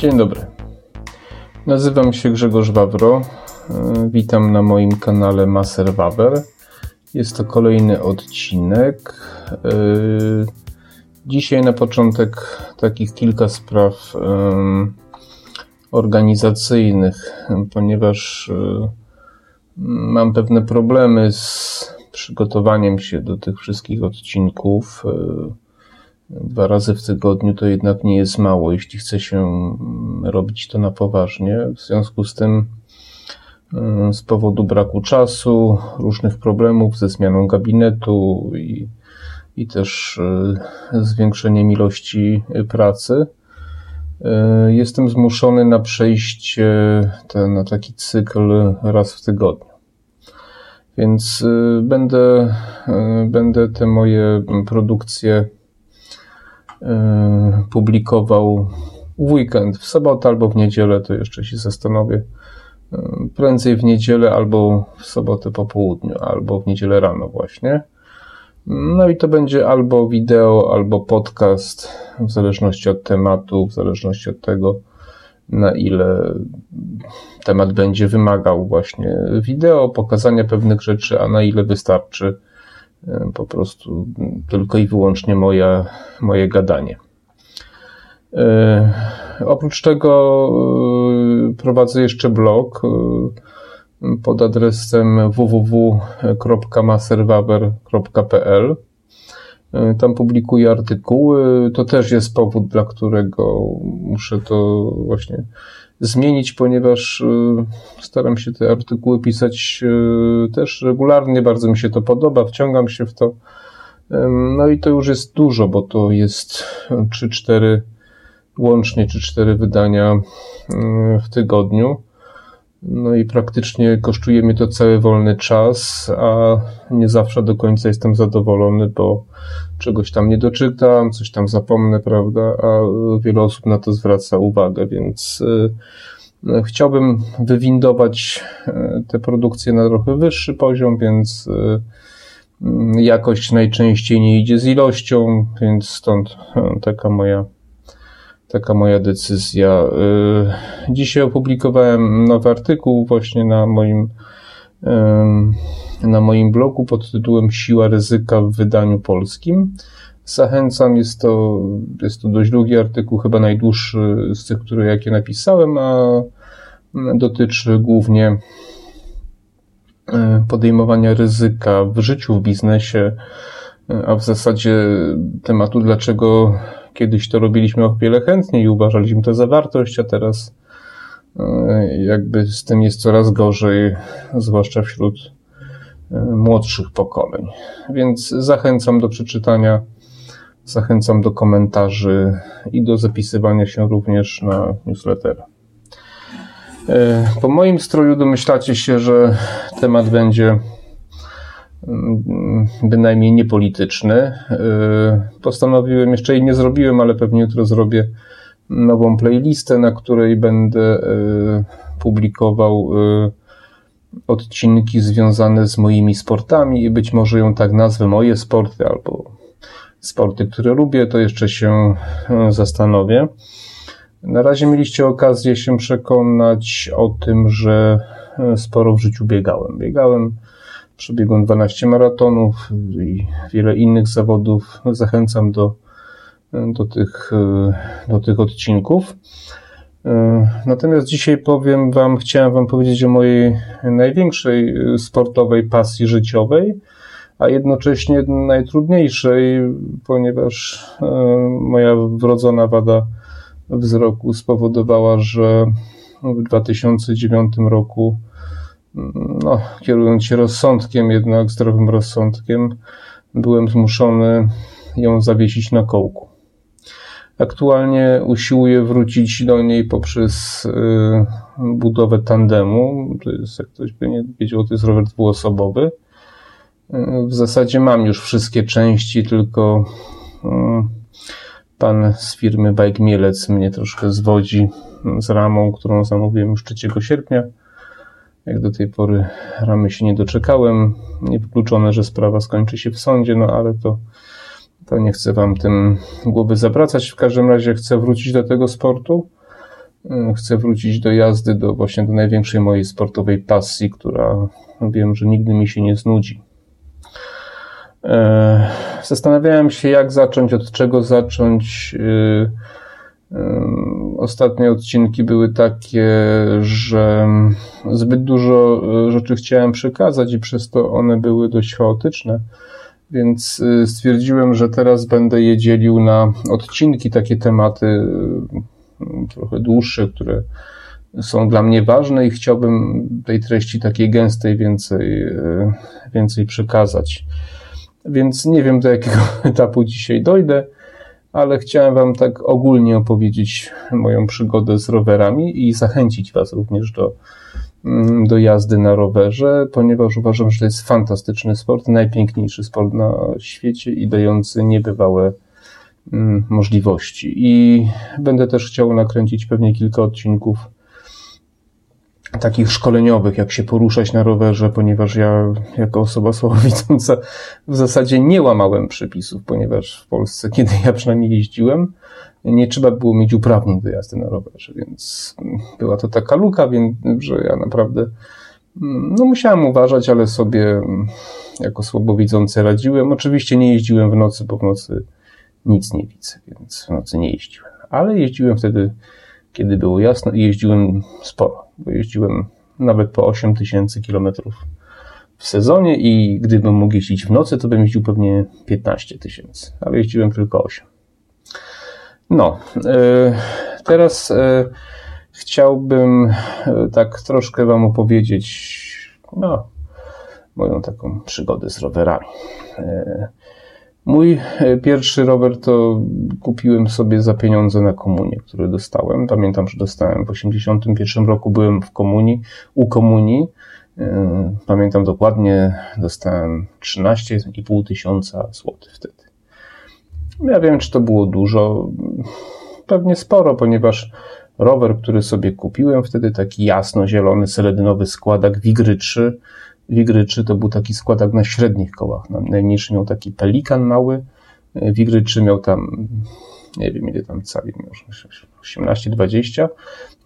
Dzień dobry. Nazywam się Grzegorz Wawro. Witam na moim kanale Maser Wawer. Jest to kolejny odcinek. Dzisiaj na początek takich kilka spraw organizacyjnych, ponieważ mam pewne problemy z przygotowaniem się do tych wszystkich odcinków. Dwa razy w tygodniu to jednak nie jest mało, jeśli chce się robić to na poważnie. W związku z tym, z powodu braku czasu, różnych problemów ze zmianą gabinetu i, i też zwiększeniem ilości pracy, jestem zmuszony na przejście na taki cykl raz w tygodniu. Więc będę, będę te moje produkcje publikował w weekend, w sobotę albo w niedzielę, to jeszcze się zastanowię. Prędzej w niedzielę albo w sobotę po południu, albo w niedzielę rano właśnie. No i to będzie albo wideo, albo podcast, w zależności od tematu, w zależności od tego, na ile temat będzie wymagał właśnie wideo, pokazania pewnych rzeczy, a na ile wystarczy po prostu tylko i wyłącznie moje, moje gadanie. Oprócz tego prowadzę jeszcze blog pod adresem www.maserwaber.pl. Tam publikuję artykuły. To też jest powód, dla którego muszę to właśnie zmienić, ponieważ staram się te artykuły pisać też regularnie. Bardzo mi się to podoba, wciągam się w to. No i to już jest dużo, bo to jest 3-4 łącznie, czy 4 wydania w tygodniu. No i praktycznie kosztuje mnie to cały wolny czas, a nie zawsze do końca jestem zadowolony, bo czegoś tam nie doczytam, coś tam zapomnę, prawda, a wiele osób na to zwraca uwagę, więc chciałbym wywindować te produkcje na trochę wyższy poziom, więc jakość najczęściej nie idzie z ilością, więc stąd taka moja taka moja decyzja. Dzisiaj opublikowałem nowy artykuł właśnie na moim na moim blogu pod tytułem Siła ryzyka w wydaniu polskim. Zachęcam, jest to, jest to dość długi artykuł, chyba najdłuższy z tych, które jakie napisałem, a dotyczy głównie podejmowania ryzyka w życiu, w biznesie, a w zasadzie tematu, dlaczego kiedyś to robiliśmy o wiele chętniej i uważaliśmy to za wartość, a teraz jakby z tym jest coraz gorzej, zwłaszcza wśród młodszych pokoleń. Więc zachęcam do przeczytania, zachęcam do komentarzy i do zapisywania się również na newslettera. Po moim stroju domyślacie się, że temat będzie bynajmniej niepolityczny. Postanowiłem, jeszcze jej nie zrobiłem, ale pewnie jutro zrobię nową playlistę, na której będę publikował odcinki związane z moimi sportami i być może ją tak nazwę moje sporty albo sporty, które lubię, to jeszcze się zastanowię. Na razie mieliście okazję się przekonać o tym, że sporo w życiu biegałem. Biegałem, przebiegłem 12 maratonów i wiele innych zawodów. Zachęcam do, do, tych, do tych odcinków. Natomiast dzisiaj powiem Wam, chciałem Wam powiedzieć o mojej największej sportowej pasji życiowej, a jednocześnie najtrudniejszej, ponieważ moja wrodzona wada wzroku spowodowała, że w 2009 roku, no, kierując się rozsądkiem, jednak zdrowym rozsądkiem, byłem zmuszony ją zawiesić na kołku. Aktualnie usiłuję wrócić do niej poprzez budowę tandemu. To jest, jak ktoś by nie wiedział, to jest rower dwuosobowy. W zasadzie mam już wszystkie części, tylko pan z firmy Bike Mielec mnie troszkę zwodzi z ramą, którą zamówiłem już 3 sierpnia. Jak do tej pory ramy się nie doczekałem. Niewykluczone, że sprawa skończy się w sądzie, no ale to, to nie chcę wam tym głowy zabracać. W każdym razie chcę wrócić do tego sportu. chcę wrócić do jazdy, do właśnie do największej mojej sportowej pasji, która wiem, że nigdy mi się nie znudzi. Zastanawiałem się, jak zacząć, od czego zacząć. Ostatnie odcinki były takie, że zbyt dużo e, rzeczy chciałem przekazać i przez to one były dość chaotyczne. Więc e, stwierdziłem, że teraz będę je dzielił na odcinki, takie tematy e, trochę dłuższe, które są dla mnie ważne i chciałbym tej treści takiej gęstej więcej, więcej przekazać. Więc nie wiem, do jakiego etapu dzisiaj dojdę ale chciałem Wam tak ogólnie opowiedzieć moją przygodę z rowerami i zachęcić Was również do, mm, do jazdy na rowerze, ponieważ uważam, że to jest fantastyczny sport, najpiękniejszy sport na świecie i dający niebywałe mm, możliwości. I będę też chciał nakręcić pewnie kilka odcinków takich szkoleniowych, jak się poruszać na rowerze, ponieważ ja jako osoba słabowidząca w zasadzie nie łamałem przepisów, ponieważ w Polsce, kiedy ja przynajmniej jeździłem, nie trzeba było mieć uprawnień do jazdy na rowerze, więc była to taka luka, więc, że ja naprawdę no musiałem uważać, ale sobie jako słabowidzący radziłem. Oczywiście nie jeździłem w nocy, bo w nocy nic nie widzę, więc w nocy nie jeździłem. Ale jeździłem wtedy, kiedy było jasno i jeździłem sporo bo jeździłem nawet po 8 tysięcy kilometrów w sezonie i gdybym mógł jeździć w nocy, to bym jeździł pewnie 15 tysięcy, ale jeździłem tylko 8. No, e, teraz e, chciałbym e, tak troszkę Wam opowiedzieć no, moją taką przygodę z rowerami. Mój e, pierwszy rower to kupiłem sobie za pieniądze na komunię, które dostałem. Pamiętam, że dostałem w 81 roku, byłem w komunii, u komunii. E, pamiętam dokładnie, dostałem 13,5 tysiąca złotych wtedy. Ja wiem, czy to było dużo. Pewnie sporo, ponieważ rower, który sobie kupiłem wtedy, taki jasno-zielony, seledynowy składak Wigry 3, Wigry 3 to był taki składak na średnich kołach. Najmniejszy miał taki pelikan mały. Wigry 3 miał tam, nie wiem ile tam cali, miał 18-20.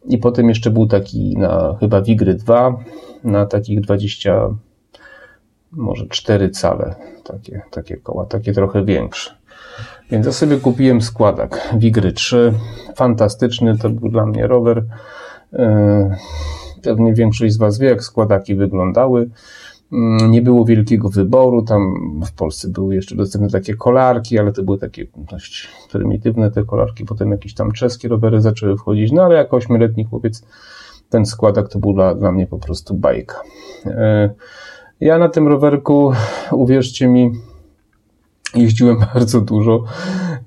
I potem jeszcze był taki na chyba Wigry 2 na takich 20, może 4 cale. Takie, takie koła, takie trochę większe. Więc ja sobie kupiłem składak Wigry 3. Fantastyczny, to był dla mnie rower. Yy, Pewnie większość z Was wie, jak składaki wyglądały. Mm, nie było wielkiego wyboru. Tam w Polsce były jeszcze dostępne takie kolarki, ale to były takie dość prymitywne te kolarki. Potem jakieś tam czeskie rowery zaczęły wchodzić. No ale jako ośmioletni chłopiec ten składak to był dla, dla mnie po prostu bajka. E, ja na tym rowerku, uwierzcie mi, Jeździłem bardzo dużo.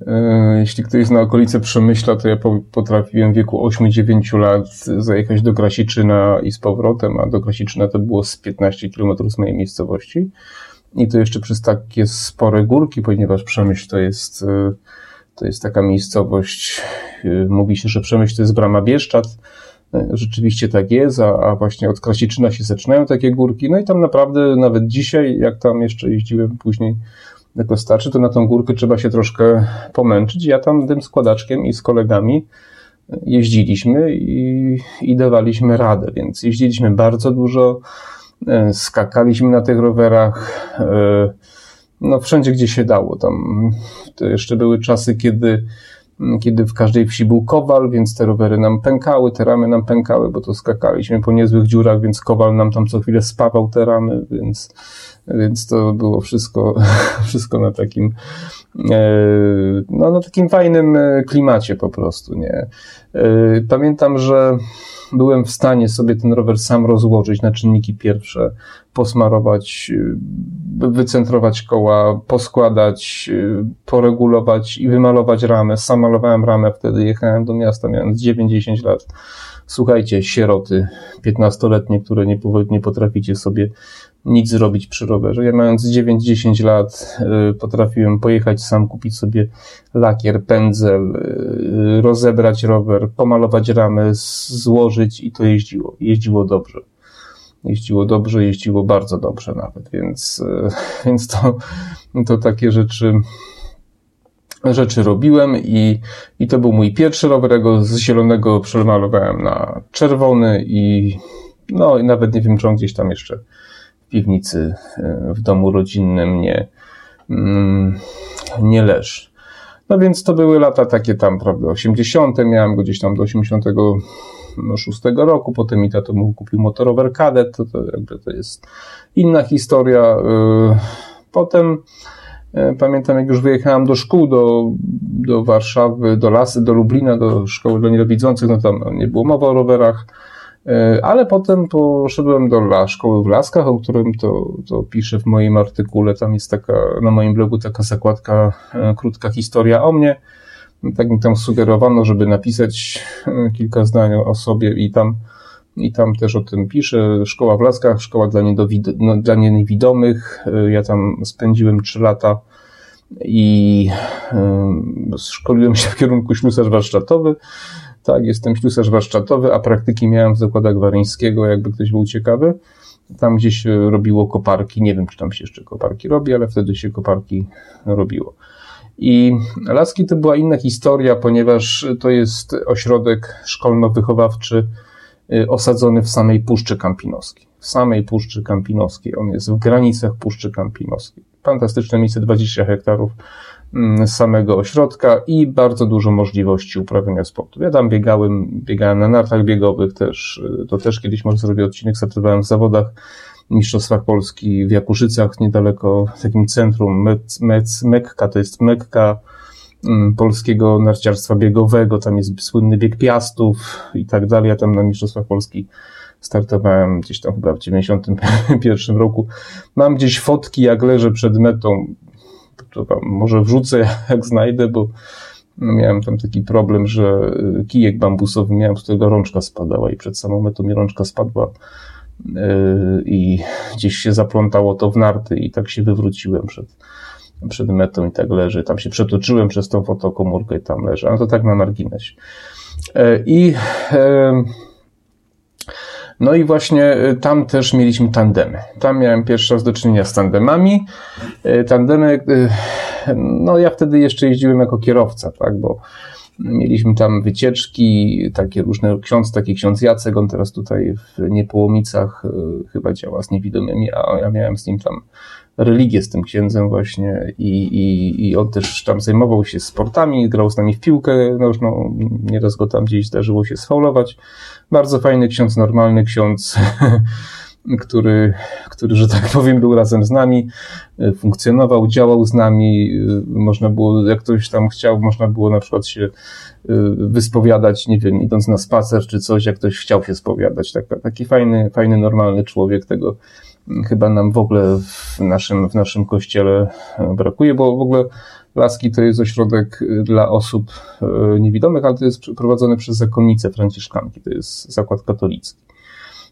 E, jeśli ktoś zna okolice Przemyśla, to ja potrafiłem w wieku 8-9 lat zajechać do Krasiczyna i z powrotem, a do Krasiczyna to było z 15 km z mojej miejscowości. I to jeszcze przez takie spore górki, ponieważ Przemyśl to jest, e, to jest taka miejscowość, e, mówi się, że Przemyśl to jest brama Bieszczad. Rzeczywiście tak jest, a, a właśnie od Krasiczyna się zaczynają takie górki. No i tam naprawdę nawet dzisiaj, jak tam jeszcze jeździłem później jako starczy, to na tą górkę trzeba się troszkę pomęczyć. Ja tam tym składaczkiem i z kolegami jeździliśmy i, i dawaliśmy radę, więc jeździliśmy bardzo dużo, e, skakaliśmy na tych rowerach, e, no wszędzie gdzie się dało. Tam to jeszcze były czasy, kiedy kiedy w każdej wsi był kowal, więc te rowery nam pękały, te ramy nam pękały, bo to skakaliśmy po niezłych dziurach, więc kowal nam tam co chwilę spawał te ramy, więc więc to było wszystko, wszystko na takim, e, no, na takim fajnym e, klimacie po prostu, nie. E, pamiętam, że byłem w stanie sobie ten rower sam rozłożyć na czynniki pierwsze, posmarować, wycentrować koła, poskładać, poregulować i wymalować ramę. Sam malowałem ramę, wtedy jechałem do miasta, mając 9-10 lat. Słuchajcie, sieroty 15-letnie, które nie, nie potraficie sobie nic zrobić przy rowerze. Ja mając 9-10 lat y, potrafiłem pojechać sam, kupić sobie lakier, pędzel, y, rozebrać rower, pomalować ramę, złożyć i to jeździło. Jeździło dobrze. Jeździło dobrze, jeździło bardzo dobrze nawet, więc, y, więc to, to takie rzeczy rzeczy robiłem i, i to był mój pierwszy rower, ja go z zielonego przemalowałem na czerwony i no i nawet nie wiem, czy on gdzieś tam jeszcze w piwnicy e, w domu rodzinnym nie, mm, nie leży. No więc to były lata takie tam, prawda, 80. Miałem go gdzieś tam do 86 roku. Potem mi tato mu kupił motorower kadet. To, to jakby to jest inna historia. E, potem pamiętam, jak już wyjechałem do szkół, do, do Warszawy, do Lasy, do Lublina, do szkoły dla niedowidzących, no tam nie było mowy o rowerach E, ale potem poszedłem do la, szkoły w Laskach, o którym to, to piszę w moim artykule. Tam jest taka, na moim blogu taka zakładka, e, krótka historia o mnie. Tak mi tam sugerowano, żeby napisać e, kilka zdań o sobie i tam, i tam też o tym piszę. Szkoła w Laskach, szkoła dla, no, dla niewidomych. Ja tam spędziłem trzy lata i szkoliłem się w kierunku ślusarz warsztatowy. Tak, jestem ślusarz warsztatowy, a praktyki miałem w zakładach Waryńskiego, jakby ktoś był ciekawy. Tam gdzieś robiło koparki, nie wiem czy tam się jeszcze koparki robi, ale wtedy się koparki robiło. I Laski to była inna historia, ponieważ to jest ośrodek szkolno-wychowawczy y, osadzony w samej Puszczy Kampinoskiej. W samej Puszczy Kampinoskiej. On jest w granicach Puszczy Kampinoskiej. Fantastyczne miejsce, 20 hektarów Mm, samego ośrodka i bardzo dużo możliwości uprawiania sportu. Ja tam biegałem, biegałem na nartach biegowych też, to też kiedyś może zrobię odcinek, startowałem w zawodach Mistrzostwach Polski w Jakuszycach, niedaleko w takim centrum Mec, Mec, Mekka, to jest Mekka mm, polskiego narciarstwa biegowego, tam jest słynny bieg piastów i tak dalej, ja tam na Mistrzostwach Polski startowałem gdzieś tam chyba w 91 roku. Mam gdzieś fotki, jak leżę przed metą, może wrzucę jak znajdę, bo miałem tam taki problem, że y, kijek bambusowy miałem, z którego rączka spadała i przed samą metą mi rączka spadła y, i gdzieś się zaplątało to w narty i tak się wywróciłem przed, przed metą i tak leży. Tam się przetoczyłem przez tą fotokomórkę i tam leży, ale to tak na marginesie. E, I e, no i właśnie y, tam też mieliśmy tandemy. Tam miałem pierwszy raz do czynienia z tandemami. Y, tandemy, y, no ja wtedy jeszcze jeździłem jako kierowca, tak, bo mieliśmy tam wycieczki, takie różne, ksiądz, taki ksiądz Jacek, on teraz tutaj w Niepołomicach chyba działa z niewidomymi, a ja miałem z nim tam religię z tym księdzem właśnie i, i, i on też tam zajmował się sportami, grał z nami w piłkę nożną, nieraz go tam gdzieś zdarzyło się sfaulować. Bardzo fajny ksiądz, normalny ksiądz, który, który, że tak powiem, był razem z nami, funkcjonował, działał z nami, można było, jak ktoś tam chciał, można było na przykład się y, wyspowiadać, nie wiem, idąc na spacer czy coś, jak ktoś chciał się spowiadać. Tak, taki fajny, fajny, normalny człowiek, tego chyba nam w ogóle w naszym, w naszym kościele brakuje, bo w ogóle Laski to jest ośrodek dla osób e, niewidomych, ale to jest prowadzony przez zakonnice franciszkanki, to jest zakład katolicki.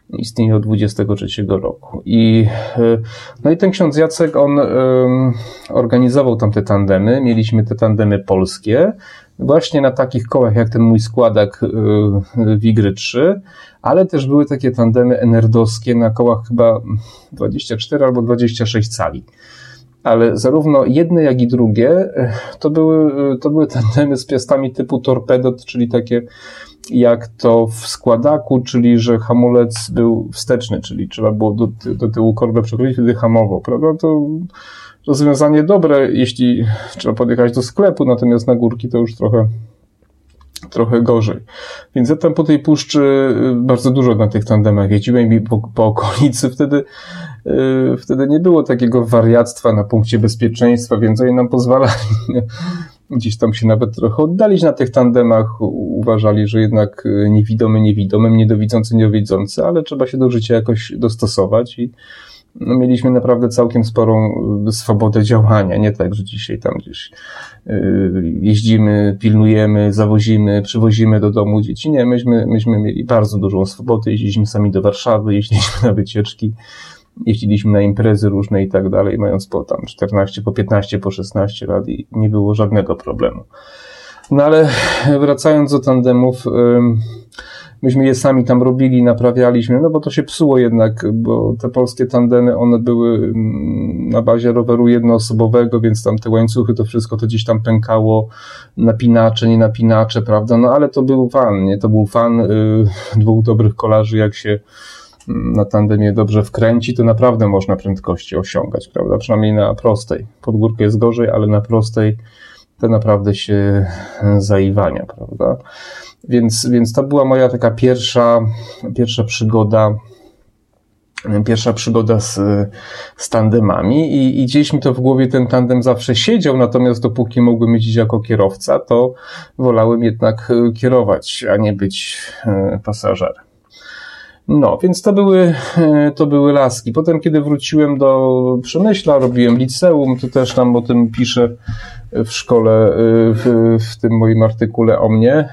Istnieje od 23 roku. I, e, no i ten ksiądz Jacek, on um, organizował tam te tandemy. Mieliśmy te tandemy polskie, właśnie na takich kołach jak ten mój składak e, Wigry 3, ale też były takie tandemy enerdowskie na kołach chyba 24 albo 26 cali. Ale zarówno jedne, jak i drugie e, to były, e, to były tandemy z piastami typu torpedot, czyli takie jak to w składaku, czyli że hamulec był wsteczny, czyli trzeba było do, do tyłu korbę przekroczyć, wtedy hamował, prawda? To rozwiązanie dobre, jeśli trzeba podjechać do sklepu, natomiast na górki to już trochę trochę gorzej. Więc ja tam po tej puszczy y, bardzo dużo na tych tandemach jeździłem i po, po okolicy wtedy, yy, wtedy nie było takiego wariactwa na punkcie bezpieczeństwa, więc oni nam pozwalali gdzieś tam się nawet trochę oddalić na tych tandemach. Uważali, że jednak y, niewidomy niewidomym, niedowidzący niedowidzący, ale trzeba się do życia jakoś dostosować i no, mieliśmy naprawdę całkiem sporą y, swobodę działania. Nie tak, że dzisiaj tam gdzieś y, jeździmy, pilnujemy, zawozimy, przywozimy do domu dzieci. Nie, myśmy, myśmy mieli bardzo dużą swobodę. Jeździliśmy sami do Warszawy, jeździliśmy na wycieczki, jeździliśmy na imprezy różne i tak dalej, mając po tam 14, po 15, po 16 lat i nie było żadnego problemu. No ale wracając do tandemów, myśmy je sami tam robili, naprawialiśmy, no bo to się psuło jednak, bo te polskie tandemy, one były mm, na bazie roweru jednoosobowego, więc tam te łańcuchy, to wszystko to gdzieś tam pękało, napinacze, nie napinacze, prawda, no ale to był fan, nie, to był fan y, dwóch dobrych kolarzy, jak się na tandemie dobrze wkręci, to naprawdę można prędkości osiągać, prawda? Przynajmniej na prostej. Pod górkę jest gorzej, ale na prostej to naprawdę się zaiwania, prawda? Więc, więc to była moja taka pierwsza, pierwsza przygoda pierwsza przygoda z, z tandemami i, i gdzieś mi to w głowie ten tandem zawsze siedział, natomiast dopóki mogłem jeździć jako kierowca, to wolałem jednak kierować, a nie być e, pasażerem. No, więc to były, e, to były laski. Potem, kiedy wróciłem do Przemyśla, robiłem liceum, to też tam o tym piszę w szkole, e, w, w tym moim artykule o mnie.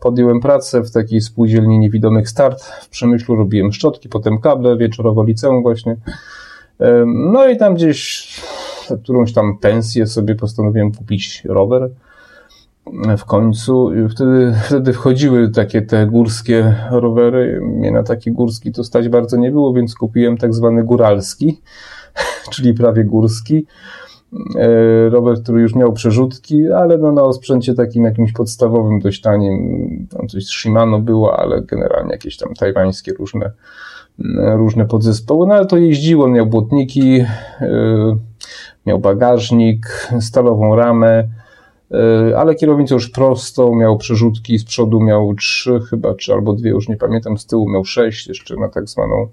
Podjąłem pracę w takiej spółdzielni niewidomych start w Przemyślu, robiłem szczotki, potem kable, wieczorowo liceum właśnie. No i tam gdzieś którąś tam pensję sobie postanowiłem kupić rower w końcu. Wtedy, wtedy wchodziły takie te górskie rowery. Mnie na taki górski to stać bardzo nie było, więc kupiłem tak zwany góralski, czyli prawie górski. E, rower, który już miał przerzutki, ale no na osprzęcie takim jakimś podstawowym, dość tanim. Tam coś z Shimano było, ale generalnie jakieś tam tajwańskie różne, różne podzespoły. No ale to jeździło, miał błotniki, e, miał bagażnik, stalową ramę E, ale kierownicę już prostą, miał przerzutki, z przodu miał trzy chyba, czy albo dwie, już nie pamiętam, z tyłu miał sześć, jeszcze na tak zwaną e,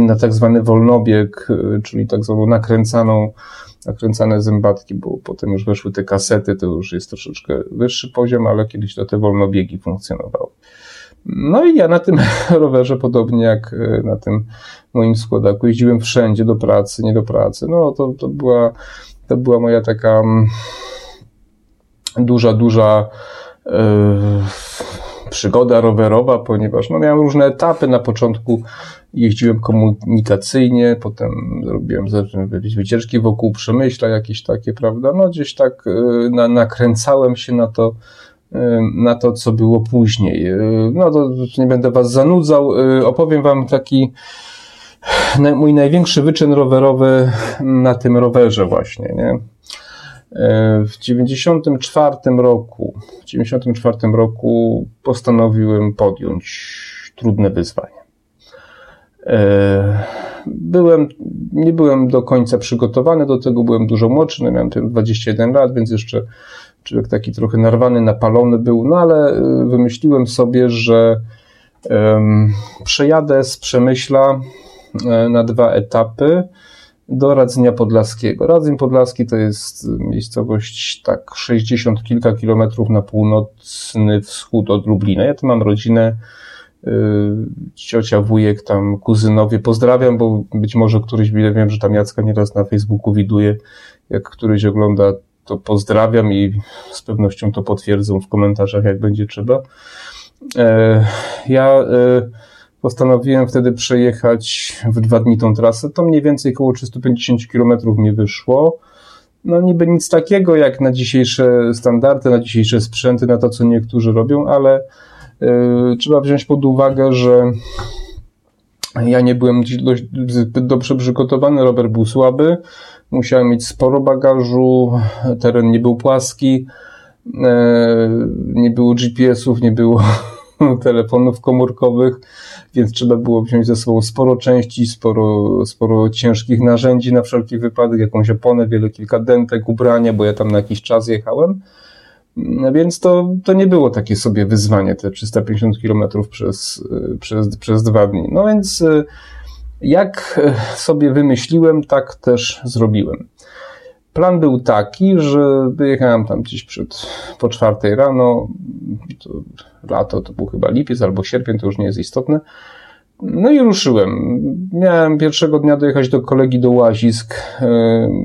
na tak zwany wolnobieg, e, czyli tak zwaną nakręcaną, nakręcane zębatki, bo potem już weszły te kasety, to już jest troszeczkę wyższy poziom, ale kiedyś to te wolnobiegi funkcjonowały. No i ja na tym rowerze, podobnie jak na tym moim składaku, jeździłem wszędzie, do pracy, nie do pracy. No to, to była to była moja taka mm, duża, duża yy, przygoda rowerowa, ponieważ no, miałem różne etapy. Na początku jeździłem komunikacyjnie, potem zrobiłem wycieczki wokół Przemyśla, jakieś takie, prawda? No gdzieś tak yy, na, nakręcałem się na to, yy, na to, co było później. No to nie będę Was zanudzał. Opowiem Wam taki mój największy wyczyn rowerowy na tym rowerze właśnie, nie? E, w 94 roku, w 94 roku postanowiłem podjąć trudne wyzwanie. E, byłem, nie byłem do końca przygotowany do tego, byłem dużo młodszy, no miałem 21 lat, więc jeszcze człowiek taki trochę narwany, napalony był, no ale e, wymyśliłem sobie, że um, przejadę z Przemyśla na dwa etapy do Radzenia Podlaskiego. Radzeń Podlaski to jest miejscowość tak 60 kilka kilometrów na północny wschód od Lublina. Ja tu mam rodzinę, e, ciocia, wujek, tam kuzynowie. Pozdrawiam, bo być może któryś, wiem, że tam Jacka nieraz na Facebooku widuje, jak któryś ogląda, to pozdrawiam i z pewnością to potwierdzą w komentarzach, jak będzie trzeba. E, ja Postanowiłem wtedy przejechać w dwa dni tą trasę. To mniej więcej około 350 km mi wyszło. No niby nic takiego jak na dzisiejsze standardy, na dzisiejsze sprzęty, na to co niektórzy robią, ale yy, trzeba wziąć pod uwagę, że ja nie byłem dość, zbyt dobrze przygotowany, rower był słaby, musiałem mieć sporo bagażu, teren nie był płaski, yy, nie było GPS-ów, nie było telefonów komórkowych, więc trzeba było wziąć ze sobą sporo części, sporo, sporo ciężkich narzędzi na wszelki wypadek, jakąś oponę, wiele kilka dentek, ubrania, bo ja tam na jakiś czas jechałem. Więc to, to nie było takie sobie wyzwanie, te 350 km przez, przez, przez dwa dni. No więc jak sobie wymyśliłem, tak też zrobiłem. Plan był taki, że wyjechałem tam gdzieś przed, po czwartej rano, to lato to był chyba lipiec albo sierpień, to już nie jest istotne. No i ruszyłem. Miałem pierwszego dnia dojechać do kolegi do Łazisk,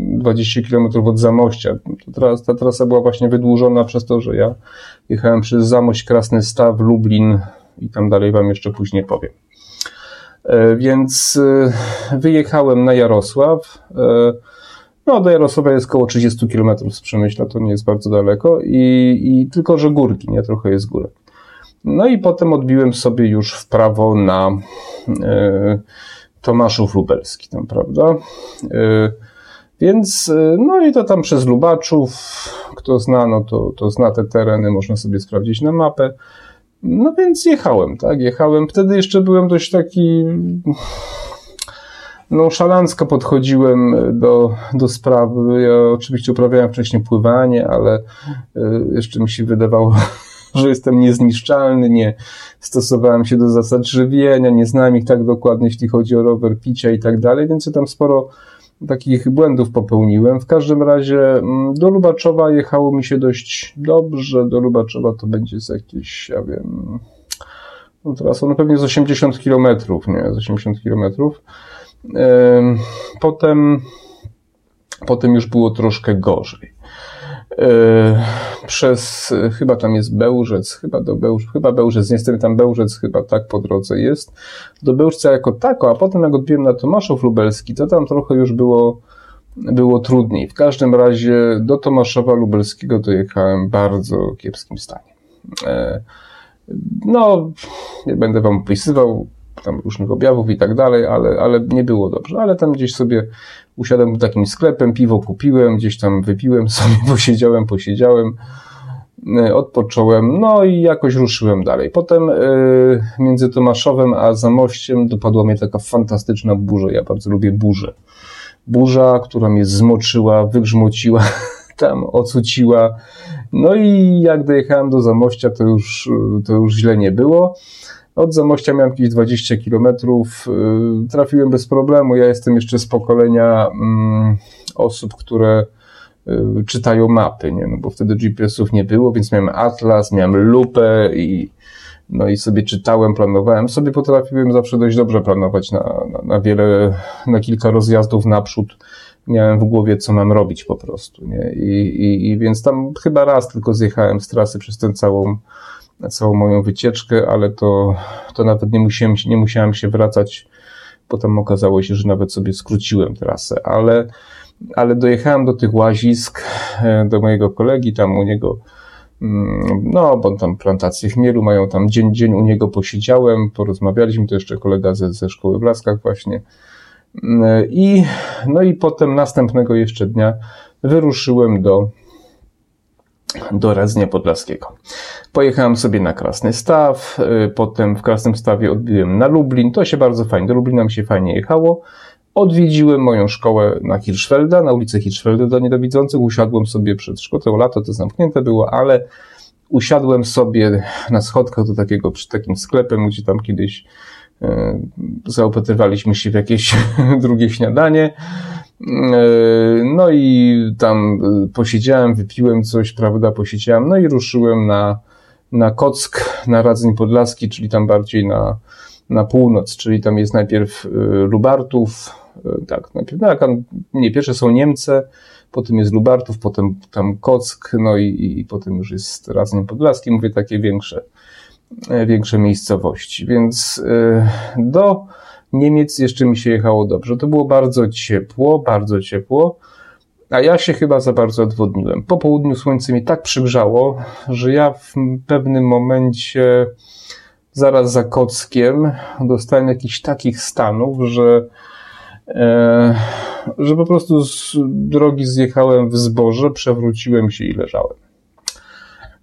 20 km od Zamościa. Ta trasa była właśnie wydłużona przez to, że ja jechałem przez Zamość, Krasny Staw, Lublin i tam dalej wam jeszcze później powiem. E, więc e, wyjechałem na Jarosław. No, do Jarosława jest około 30 km z Przemyśla, to nie jest bardzo daleko i, i tylko, że górki, nie? Trochę jest górek. No i potem odbiłem sobie już w prawo na e, Tomaszów Lubelski, tam, prawda? E, więc, e, no i to tam przez Lubaczów, kto zna, no to, to zna te tereny, można sobie sprawdzić na mapę. No więc jechałem, tak, jechałem. Wtedy jeszcze byłem dość taki nonszalancko podchodziłem do, do sprawy. Ja oczywiście uprawiałem wcześniej pływanie, ale jeszcze mi się wydawało, że jestem niezniszczalny, nie stosowałem się do zasad żywienia, nie znałem ich tak dokładnie, jeśli chodzi o rower, picia i tak dalej, więc ja tam sporo takich błędów popełniłem. W każdym razie mm, do Lubaczowa jechało mi się dość dobrze. Do Lubaczowa to będzie z jakieś, ja wiem, no teraz ono pewnie z 80 kilometrów, nie, z 80 kilometrów. Potem, potem już było troszkę gorzej. E, przez, chyba tam jest Bełżec, chyba do Bełżec, chyba Bełżec, nie jestem tam Bełżec, chyba tak po drodze jest, do Bełżca jako tako, a potem jak odbiłem na Tomaszów Lubelski, to tam trochę już było, było trudniej. W każdym razie do Tomaszowa Lubelskiego dojechałem w bardzo kiepskim stanie. E, no, nie będę wam opisywał, tam różnych objawów i tak dalej, ale, ale nie było dobrze. Ale tam gdzieś sobie usiadłem takim sklepem, piwo kupiłem, gdzieś tam wypiłem sobie, posiedziałem, posiedziałem, e, odpocząłem, no i jakoś ruszyłem dalej. Potem yy, między Tomaszowem a Zamościem dopadła mnie taka fantastyczna burza. Ja bardzo lubię burzę. Burza, która mnie zmoczyła, wygrzmociła, tam ocuciła. No i jak dojechałem do Zamościa, to już, to już źle nie było. Od Zamościa miałem jakieś 20 kilometrów. Y, trafiłem bez problemu. Ja jestem jeszcze z pokolenia mm, osób, które y, czytają mapy, nie? No bo wtedy GPS-ów nie było, więc miałem atlas, miałem lupę i no i sobie czytałem, planowałem. Sobie potrafiłem zawsze dość dobrze planować na, na, na wiele, na kilka rozjazdów naprzód. Miałem w głowie, co mam robić po prostu, nie? I, i, i więc tam chyba raz tylko zjechałem z trasy przez tę całą całą moją wycieczkę, ale to, to nawet nie musiałem, nie musiałem się wracać. Potem okazało się, że nawet sobie skróciłem trasę, ale, ale dojechałem do tych łazisk, e, do mojego kolegi, tam u niego, mm, no, bo tam plantacje chmielu mają, tam dzień, dzień u niego posiedziałem, porozmawialiśmy, to jeszcze kolega ze, ze szkoły w Laskach właśnie. Mm, I, no i potem następnego jeszcze dnia wyruszyłem do, do Radzenia Podlaskiego. Pojechałem sobie na Krasny Staw, y, potem w Krasnym Stawie odbiłem na Lublin, to się bardzo fajnie, do Lublina mi się fajnie jechało. Odwiedziłem moją szkołę na Hirschfelda, na ulicę Hirschfelda do niedowidzących, usiadłem sobie przed szkołą, lato to zamknięte było, ale usiadłem sobie na schodkach do takiego, przy takim sklepem, gdzie tam kiedyś y, zaopatrywaliśmy się w jakieś drugie śniadanie. E, no i tam e, posiedziałem, wypiłem coś, prawda, posiedziałem, no i ruszyłem na, na Kock, na Radzeń Podlaski, czyli tam bardziej na, na północ, czyli tam jest najpierw e, Lubartów, tak, najpierw, no, nie, pierwsze są Niemce, potem jest Lubartów, potem tam Kock, no i, i potem już jest Radzeń Podlaski, mówię takie większe, większe miejscowości, więc do Niemiec jeszcze mi się jechało dobrze. To było bardzo ciepło, bardzo ciepło, a ja się chyba za bardzo odwodniłem. Po południu słońce mi tak przygrzało, że ja w pewnym momencie zaraz za Kockiem dostałem jakichś takich stanów, że, e, że po prostu z drogi zjechałem w zboże, przewróciłem się i leżałem.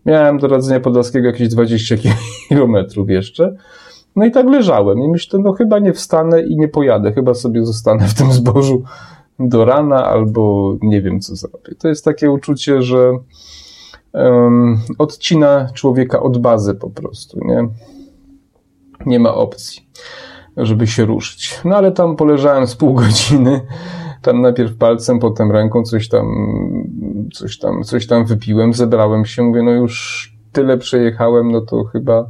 Miałem do Radzenia Podlaskiego jakieś 20 kilometrów jeszcze. No i tak leżałem i myślę, no chyba nie wstanę i nie pojadę, chyba sobie zostanę w tym zbożu do rana albo nie wiem co zrobię. To jest takie uczucie, że um, odcina człowieka od bazy po prostu, nie? Nie ma opcji, żeby się ruszyć. No ale tam poleżałem z pół godziny, tam najpierw palcem, potem ręką coś tam, coś tam, coś tam wypiłem, zebrałem się, mówię, no już tyle przejechałem, no to chyba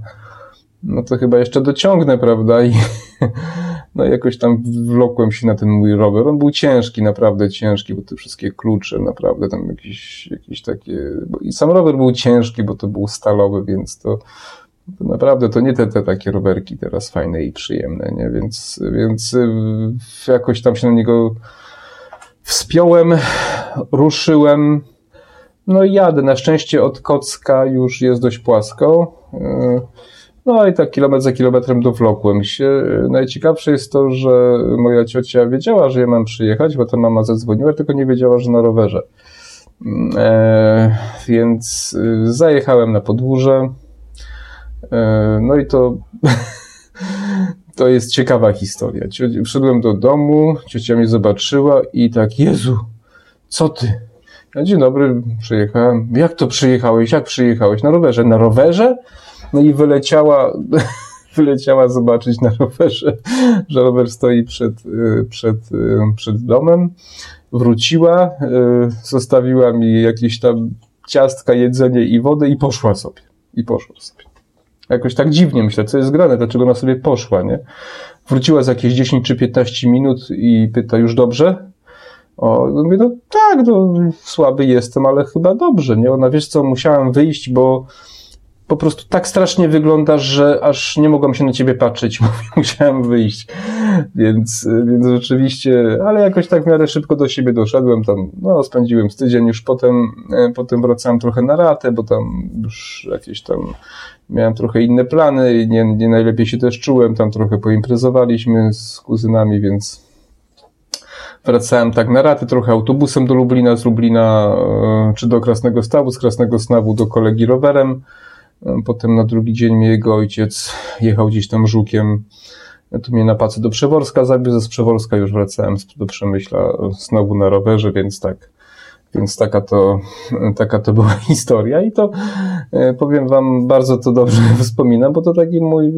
no to chyba jeszcze dociągnę, prawda? I no jakoś tam wlokłem się na ten mój rower. On był ciężki, naprawdę ciężki, bo te wszystkie klucze, naprawdę tam jakieś, jakieś takie... I sam rower był ciężki, bo to był stalowy, więc to, to naprawdę to nie te, te takie rowerki teraz fajne i przyjemne, nie? Więc, więc y, jakoś tam się na niego wspiąłem, ruszyłem, no i jadę. Na szczęście od Kocka już jest dość płasko. Yy, No i tak kilometr za kilometrem dowlokłem się. Najciekawsze jest to, że moja ciocia wiedziała, że ja mam przyjechać, bo ta mama zadzwoniła, tylko nie wiedziała, że na rowerze. E, więc y, zajechałem na podwórze. E, no i to to jest ciekawa historia. Wszedłem do domu, ciocia mnie zobaczyła i tak, Jezu, co ty? Ja, dzień dobry, przyjechałem. Jak to przyjechałeś? Jak przyjechałeś? Na rowerze. Na rowerze? No i wyleciała, wyleciała zobaczyć na rowerze, że rower stoi przed, y, przed, y, przed domem. Wróciła, y, zostawiła mi jakieś tam ciastka, jedzenie i wodę i poszła sobie. I poszła sobie. Jakoś tak dziwnie myślę, co jest grane, dlaczego ona sobie poszła, nie? Wróciła za jakieś 10 czy 15 minut i pyta, już dobrze? O, mówię, no tak, no, słaby jestem, ale chyba dobrze, nie? Ona, wiesz co, musiałem wyjść, bo po prostu tak strasznie wyglądasz, że aż nie mogłam się na ciebie patrzeć. Musiałem wyjść. Więc, więc rzeczywiście, ale jakoś tak w miarę szybko do siebie doszedłem. Tam, no, spędziłem z tydzień, już potem, e, potem wracałem trochę na ratę, bo tam już jakieś tam miałem trochę inne plany i nie, nie najlepiej się też czułem. Tam trochę poimprezowaliśmy z kuzynami, więc wracałem tak na raty, trochę autobusem do Lublina, z Lublina e, czy do Krasnego Stawu, z Krasnego Stawu do kolegi rowerem. Potem na drugi dzień mnie jego ojciec jechał gdzieś tam żukiem. Tu mnie na pacy do Przeworska zabił, ze Przeworska już wracałem do Przemyśla znowu na rowerze, więc tak więc taka to, taka to była historia i to e, powiem wam, bardzo to dobrze wspominam, bo to taki mój,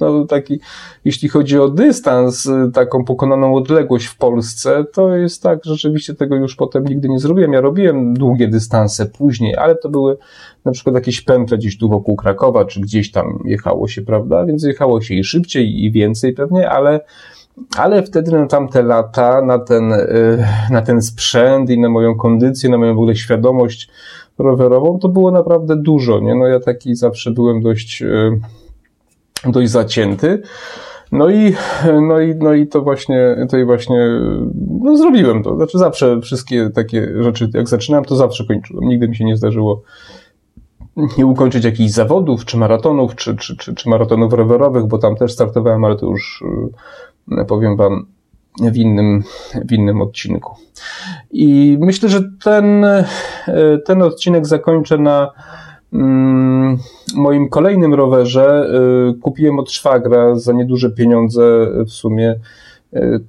no taki, jeśli chodzi o dystans, e, taką pokonaną odległość w Polsce, to jest tak, rzeczywiście tego już potem nigdy nie zrobiłem. Ja robiłem długie dystanse później, ale to były na przykład jakieś pętle gdzieś tu wokół Krakowa, czy gdzieś tam jechało się, prawda? Więc jechało się i szybciej, i więcej pewnie, ale ale wtedy na tamte lata, na ten, y, na ten sprzęt i na moją kondycję, na moją w ogóle świadomość rowerową, to było naprawdę dużo, nie? No ja taki zawsze byłem dość, y, dość zacięty. No i, no i, no i to właśnie, to i właśnie, no zrobiłem to. Znaczy zawsze wszystkie takie rzeczy, jak zaczynałem, to zawsze kończyłem. Nigdy mi się nie zdarzyło nie ukończyć jakichś zawodów, czy maratonów, czy, czy, czy, czy maratonów rowerowych, bo tam też startowałem, ale to już E, powiem Wam w innym, w innym odcinku. I myślę, że ten, e, ten odcinek zakończę na mm, moim kolejnym rowerze. E, kupiłem od szwagra za nieduże pieniądze w sumie.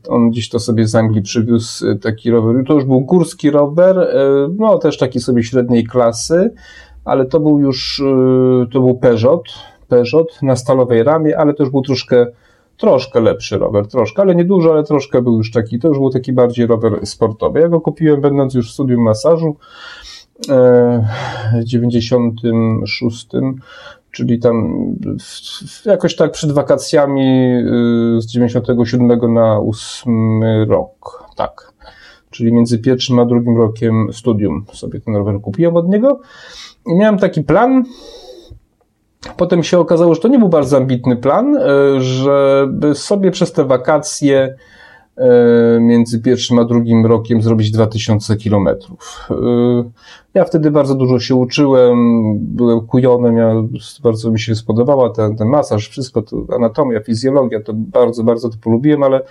On gdzieś to sobie z Anglii przywiózł taki rower. To już był górski rower, no też taki sobie średniej klasy, ale to był już, to był Peugeot, Peugeot na stalowej ramie, ale już był troszkę troszkę lepszy rower, troszkę, ale nie dużo, ale troszkę był już taki, to już był taki bardziej rower sportowy. Ja go kupiłem będąc już w studium masażu e, w 96, czyli tam jakoś tak przed wakacjami e, z 97 na 8 rok, tak. Czyli między pierwszym a drugim rokiem studium sobie ten rower kupiłem od niego. I miałem taki plan, Potem się okazało, że to nie był bardzo ambitny plan, e, żeby sobie przez te wakacje między pierwszym a drugim rokiem zrobić 2000 kilometrów. E, ja wtedy bardzo dużo się uczyłem, byłem kujonem, ja bardzo mi się spodobała ten, ten masaż, wszystko to, anatomia, fizjologia, to bardzo, bardzo to polubiłem, ale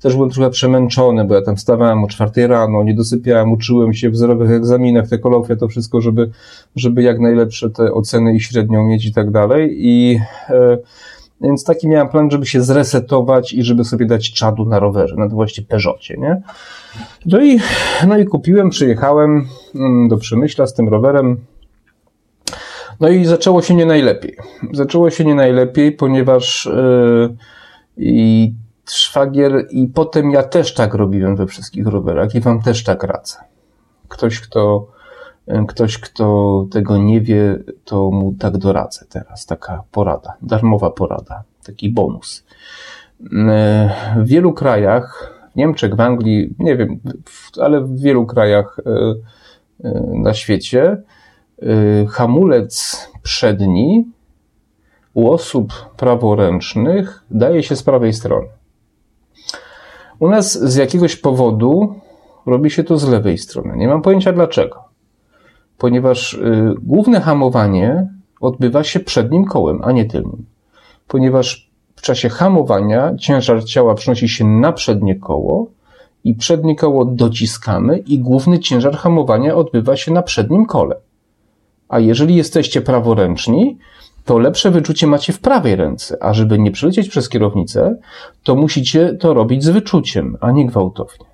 też byłem trochę przemęczony, bo ja tam stawałem o czwartej rano, nie dosypiałem, uczyłem się w wzorowych egzaminach, te kolokwia, to wszystko, żeby, żeby jak najlepsze te oceny i średnią mieć i tak dalej i e, więc taki miałem plan, żeby się zresetować i żeby sobie dać czadu na rowerze, na właściwie Peugeotie, nie? No i, no i kupiłem, przyjechałem mm, do Przemyśla z tym rowerem. No i zaczęło się nie najlepiej. Zaczęło się nie najlepiej, ponieważ yy, i szwagier i potem ja też tak robiłem we wszystkich rowerach i wam też tak radzę. Ktoś, kto ktoś, kto tego nie wie, to mu tak doradzę teraz. Taka porada, darmowa porada, taki bonus. W wielu krajach, w Niemczech, w Anglii, nie wiem, ale w wielu krajach e, e, na świecie, e, hamulec przedni u osób praworęcznych daje się z prawej strony. U nas z jakiegoś powodu robi się to z lewej strony. Nie mam pojęcia dlaczego ponieważ y, główne hamowanie odbywa się przednim kołem, a nie tylnym. ponieważ w czasie hamowania ciężar ciała przenosi się na przednie koło i przednie koło dociskamy i główny ciężar hamowania odbywa się na przednim kole. A jeżeli jesteście praworęczni, to lepsze wyczucie macie w prawej ręce, a żeby nie przelecieć przez kierownicę, to musicie to robić z wyczuciem, a nie gwałtownie.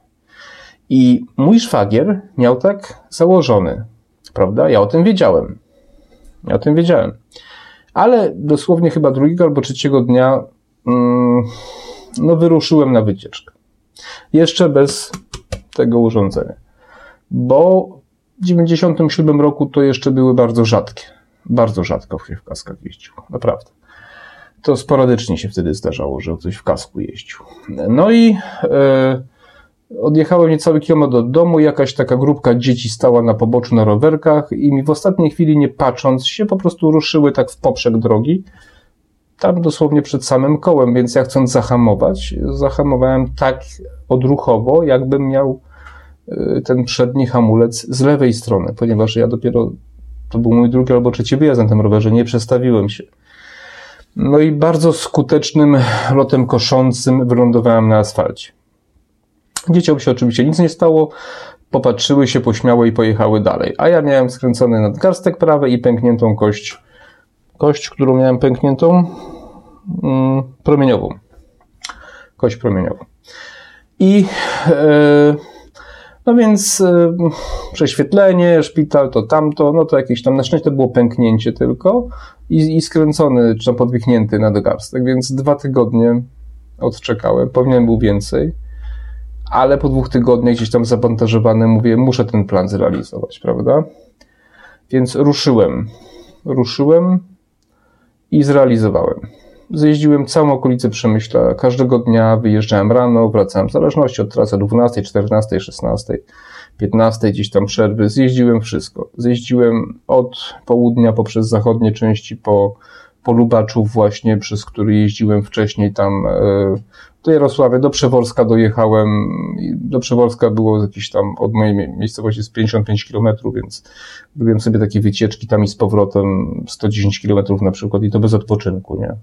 I mój szwagier miał tak założony, prawda? Ja o tym wiedziałem. Ja o tym wiedziałem. Ale dosłownie chyba drugiego albo trzeciego dnia, mm, no, wyruszyłem na wycieczkę. Jeszcze bez tego urządzenia. Bo w 97 roku to jeszcze były bardzo rzadkie. Bardzo rzadko w kaskach jeździł. Naprawdę. To sporadycznie się wtedy zdarzało, że ktoś w kasku jeździł. No i e, odjechałem niecały kilometr od domu. Jakaś taka grupka dzieci stała na poboczu na rowerkach i mi w ostatniej chwili, nie patrząc się, po prostu ruszyły tak w poprzek drogi. Tam dosłownie przed samym kołem, więc ja chcąc zahamować, zahamowałem tak odruchowo, jakbym miał Y, ten przedni hamulec z lewej strony, ponieważ ja dopiero, to był mój drugi albo trzeci wyjazd na tym rowerze, nie przestawiłem się. No i bardzo skutecznym lotem koszącym wylądowałem na asfalcie. Dzieciom się oczywiście nic nie stało, popatrzyły się, pośmiały i pojechały dalej. A ja miałem skręcony nadgarstek prawy i pękniętą kość, kość, którą miałem pękniętą, mm, promieniową. Kość promieniową. I yy, no więc y, prześwietlenie, szpital, to tamto, no to jakieś tam, na szczęście to było pęknięcie tylko i, i skręcony, czy tam podwichnięty nadgarstek, więc dwa tygodnie odczekałem, powinien był więcej, ale po dwóch tygodniach gdzieś tam zabantażowany mówię, muszę ten plan zrealizować, prawda? Więc ruszyłem, ruszyłem i zrealizowałem. Zjeździłem całą okolicę Przemyśla. Każdego dnia wyjeżdżałem rano, wracałem w zależności od trasy 12, 14, 16, 15, gdzieś tam przerwy. Zjeździłem wszystko. Zjeździłem od południa poprzez zachodnie części po, po Lubaczów właśnie, przez który jeździłem wcześniej tam e, do Jarosławia, do Przeworska dojechałem. Do Przeworska było jakieś tam od mojej miejscowości z 55 km, więc robiłem sobie takie wycieczki tam i z powrotem 110 km na przykład i to bez odpoczynku, nie?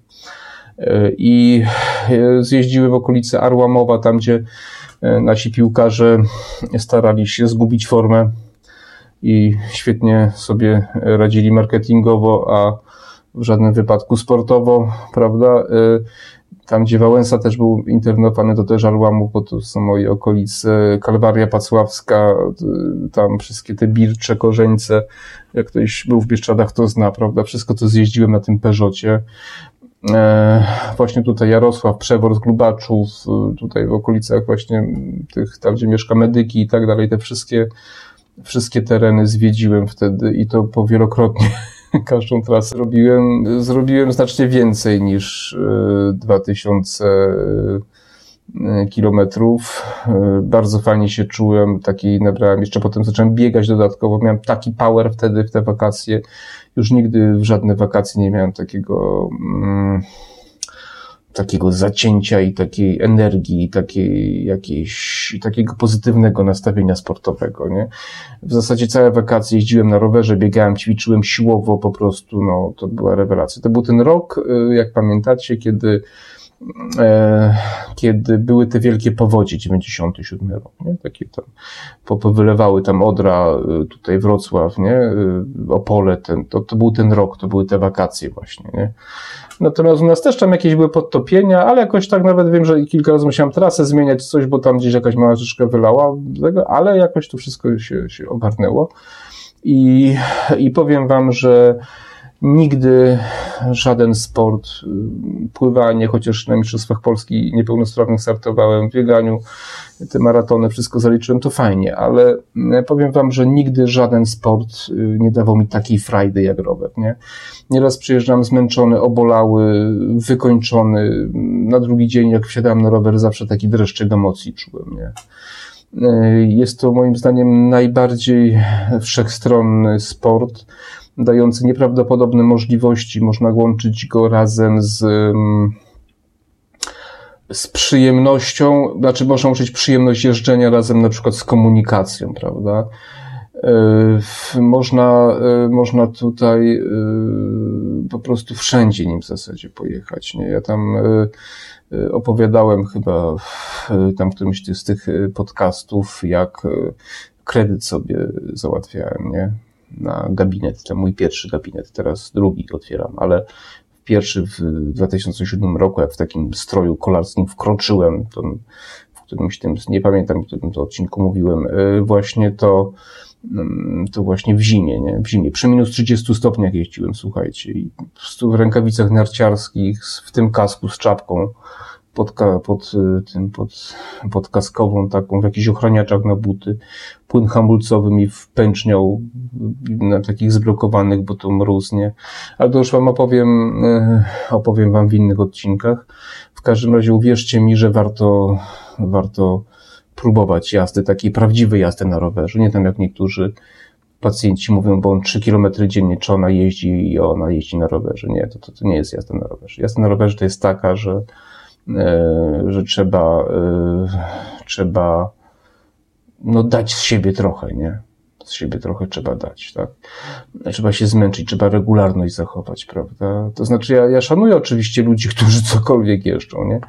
I e, zjeździły w okolice Arłamowa, tam gdzie e, nasi piłkarze starali się zgubić formę i świetnie sobie radzili marketingowo, a w żadnym wypadku sportowo, prawda? E, tam, gdzie Wałęsa też był internowany, to też Arłamów, bo to są moje okolice, Kalwaria Pacławska, tam wszystkie te Bircze, Korzeńce, jak ktoś był w Bieszczadach, to zna, prawda? Wszystko to zjeździłem na tym Peżocie. E, właśnie tutaj Jarosław, Przewor z Glubaczów, tutaj w okolicach właśnie tych, tam gdzie mieszka medyki i tak dalej, te wszystkie, wszystkie tereny zwiedziłem wtedy i to powielokrotnie każdą trasę robiłem. Zrobiłem znacznie więcej niż 2000 e, e, kilometrów. Bardzo fajnie się czułem, taki nabrałem, jeszcze potem zacząłem biegać dodatkowo, miałem taki power wtedy w te wakacje, już nigdy w żadne wakacje nie miałem takiego, mm, takiego zacięcia i takiej energii, takiej jakiejś, takiego pozytywnego nastawienia sportowego, nie? W zasadzie całe wakacje jeździłem na rowerze, biegałem, ćwiczyłem siłowo po prostu, no, to była rewelacja. To był ten rok, y, jak pamiętacie, kiedy kiedy były te wielkie powodzie, 97 rok, nie? Takie tam, powylewały tam Odra, e, tutaj Wrocław, nie? E, Opole, ten, to, to był ten rok, to były te wakacje właśnie, nie? Natomiast u nas też tam jakieś były podtopienia, ale jakoś tak nawet wiem, że kilka razy musiałem trasę zmieniać, coś, bo tam gdzieś jakaś mała rzeczka wylała, ale jakoś to wszystko się, się ogarnęło. I, I powiem wam, że Nigdy żaden sport, y, pływanie, chociaż na Mistrzostwach Polski niepełnosprawnych startowałem, w bieganiu, te maratony, wszystko zaliczyłem, to fajnie, ale y, powiem Wam, że nigdy żaden sport y, nie dawał mi takiej frajdy jak rower, nie? Nieraz przyjeżdżam zmęczony, obolały, wykończony. Na drugi dzień, jak wsiadałem na rower, zawsze taki dreszczyk emocji czułem, nie? Jest to moim zdaniem najbardziej wszechstronny sport dający nieprawdopodobne możliwości. Można łączyć go razem z, z przyjemnością, znaczy można łączyć przyjemność jeżdżenia razem na przykład z komunikacją, prawda? E, można, e, można tutaj e, po prostu wszędzie nim w zasadzie pojechać. Nie? Ja tam opowiadałem chyba w tam którymś z tych podcastów, jak kredyt sobie załatwiałem, nie? Na gabinet, to mój pierwszy gabinet, teraz drugi otwieram, ale pierwszy w 2007 roku, jak w takim stroju kolarskim wkroczyłem, to w którymś tym, nie pamiętam, w którym to odcinku mówiłem, właśnie to Mm, to właśnie w zimie, nie? W zimie. Przy minus 30 stopniach jeździłem, słuchajcie. I w rękawicach narciarskich, w tym kasku z czapką, pod, pod y, tym, pod, pod kaskową taką, w jakichś ochraniaczach na buty. Płyn hamulcowy mi wpęczniał na takich zblokowanych, bo to mróz, nie? Ale to już wam opowiem, y, opowiem wam w innych odcinkach. W każdym razie uwierzcie mi, że warto, warto próbować jazdy, takiej prawdziwej jazdy na rowerze. Nie tam jak niektórzy pacjenci mówią, bo on 3 km dziennie, czy ona jeździ i ona jeździ na rowerze. Nie, to, to, to nie jest jazda na rowerze. Jazda na rowerze to jest taka, że, że trzeba, e, trzeba no, dać z siebie trochę, nie? Z siebie trochę trzeba dać, tak? Trzeba się zmęczyć, trzeba regularność zachować, prawda? To znaczy, ja, ja szanuję oczywiście ludzi, którzy cokolwiek jeżdżą, nie?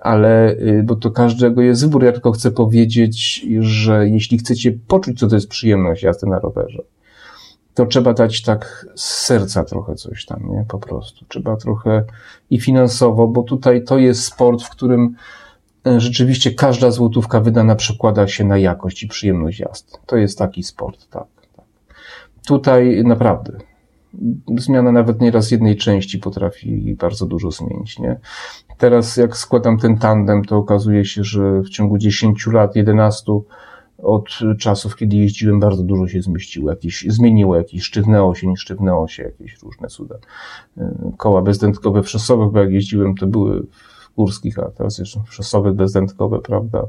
ale, y, bo to każdego jest wybór. Ja tylko chcę powiedzieć, że jeśli chcecie poczuć, co to jest przyjemność jazdy na rowerze, to trzeba dać tak z serca trochę coś tam, nie? Po prostu. Trzeba trochę i finansowo, bo tutaj to jest sport, w którym e, rzeczywiście każda złotówka wydana przekłada się na jakość i przyjemność jazdy. To jest taki sport, tak. tak. Tutaj naprawdę zmiana nawet nieraz jednej części potrafi bardzo dużo zmienić, nie? Teraz jak składam ten tandem, to okazuje się, że w ciągu 10 lat, 11 od czasów, kiedy jeździłem, bardzo dużo się zmieściło, jakieś, zmieniło, jakieś sztywnęło się, nie się, jakieś różne cuda. Koła bezdętkowe szosowych, bo jak jeździłem, to były w górskich, a teraz jeszcze szosowych bezdętkowe, prawda?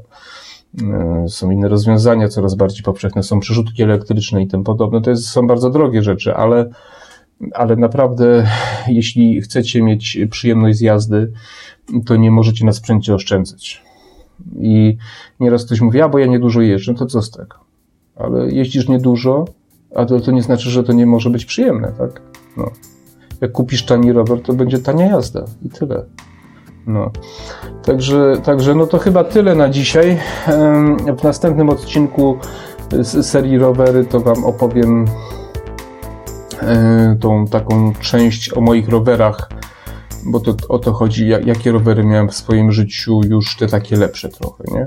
Są inne rozwiązania, coraz bardziej powszechne są przerzutki elektryczne i tym podobne. To jest, są bardzo drogie rzeczy, ale ale naprawdę, jeśli chcecie mieć przyjemność z jazdy, to nie możecie na sprzęcie oszczędzać. I nieraz ktoś mówi, a bo ja niedużo jeżdżę, to co z tego? Ale jeździsz niedużo, a to, to nie znaczy, że to nie może być przyjemne, tak? No. Jak kupisz tani rower, to będzie tania jazda i tyle. No. Także, także no to chyba tyle na dzisiaj. W następnym odcinku z serii rowery to Wam opowiem E, tą taką część o moich rowerach, bo to o to chodzi, jakie rowery miałem w swoim życiu, już te takie lepsze trochę, nie?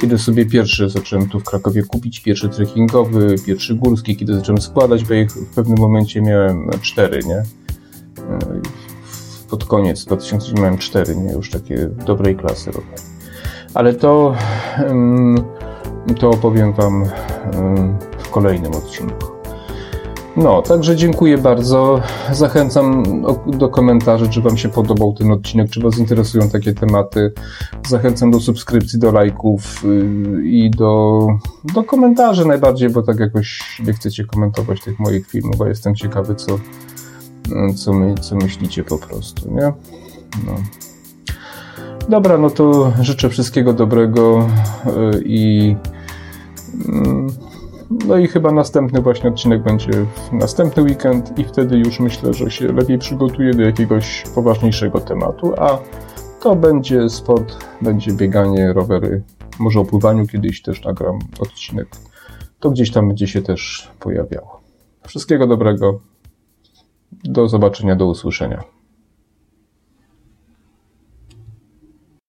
Kiedy sobie pierwszy zacząłem tu w Krakowie kupić, pierwszy trekkingowy, pierwszy górski, kiedy zacząłem składać, bo ich w pewnym momencie miałem cztery, nie? E, pod koniec 2000 miałem cztery, nie? Już takie dobrej klasy rowery. Ale to, to opowiem Wam w kolejnym odcinku. No, także dziękuję bardzo. Zachęcam do komentarzy, czy Wam się podobał ten odcinek, czy Was interesują takie tematy. Zachęcam do subskrypcji, do lajków y, i do, do komentarzy najbardziej, bo tak jakoś nie chcecie komentować tych moich filmów, bo jestem ciekawy, co, co, my, co myślicie po prostu, nie? No. Dobra, no to życzę wszystkiego dobrego y, i. Mm, no i chyba następny właśnie odcinek będzie w następny weekend i wtedy już myślę, że się lepiej przygotuję do jakiegoś poważniejszego tematu, a to będzie sport, będzie bieganie, rowery, może o pływaniu kiedyś też nagram odcinek. To gdzieś tam będzie się też pojawiało. Wszystkiego dobrego. Do zobaczenia, do usłyszenia.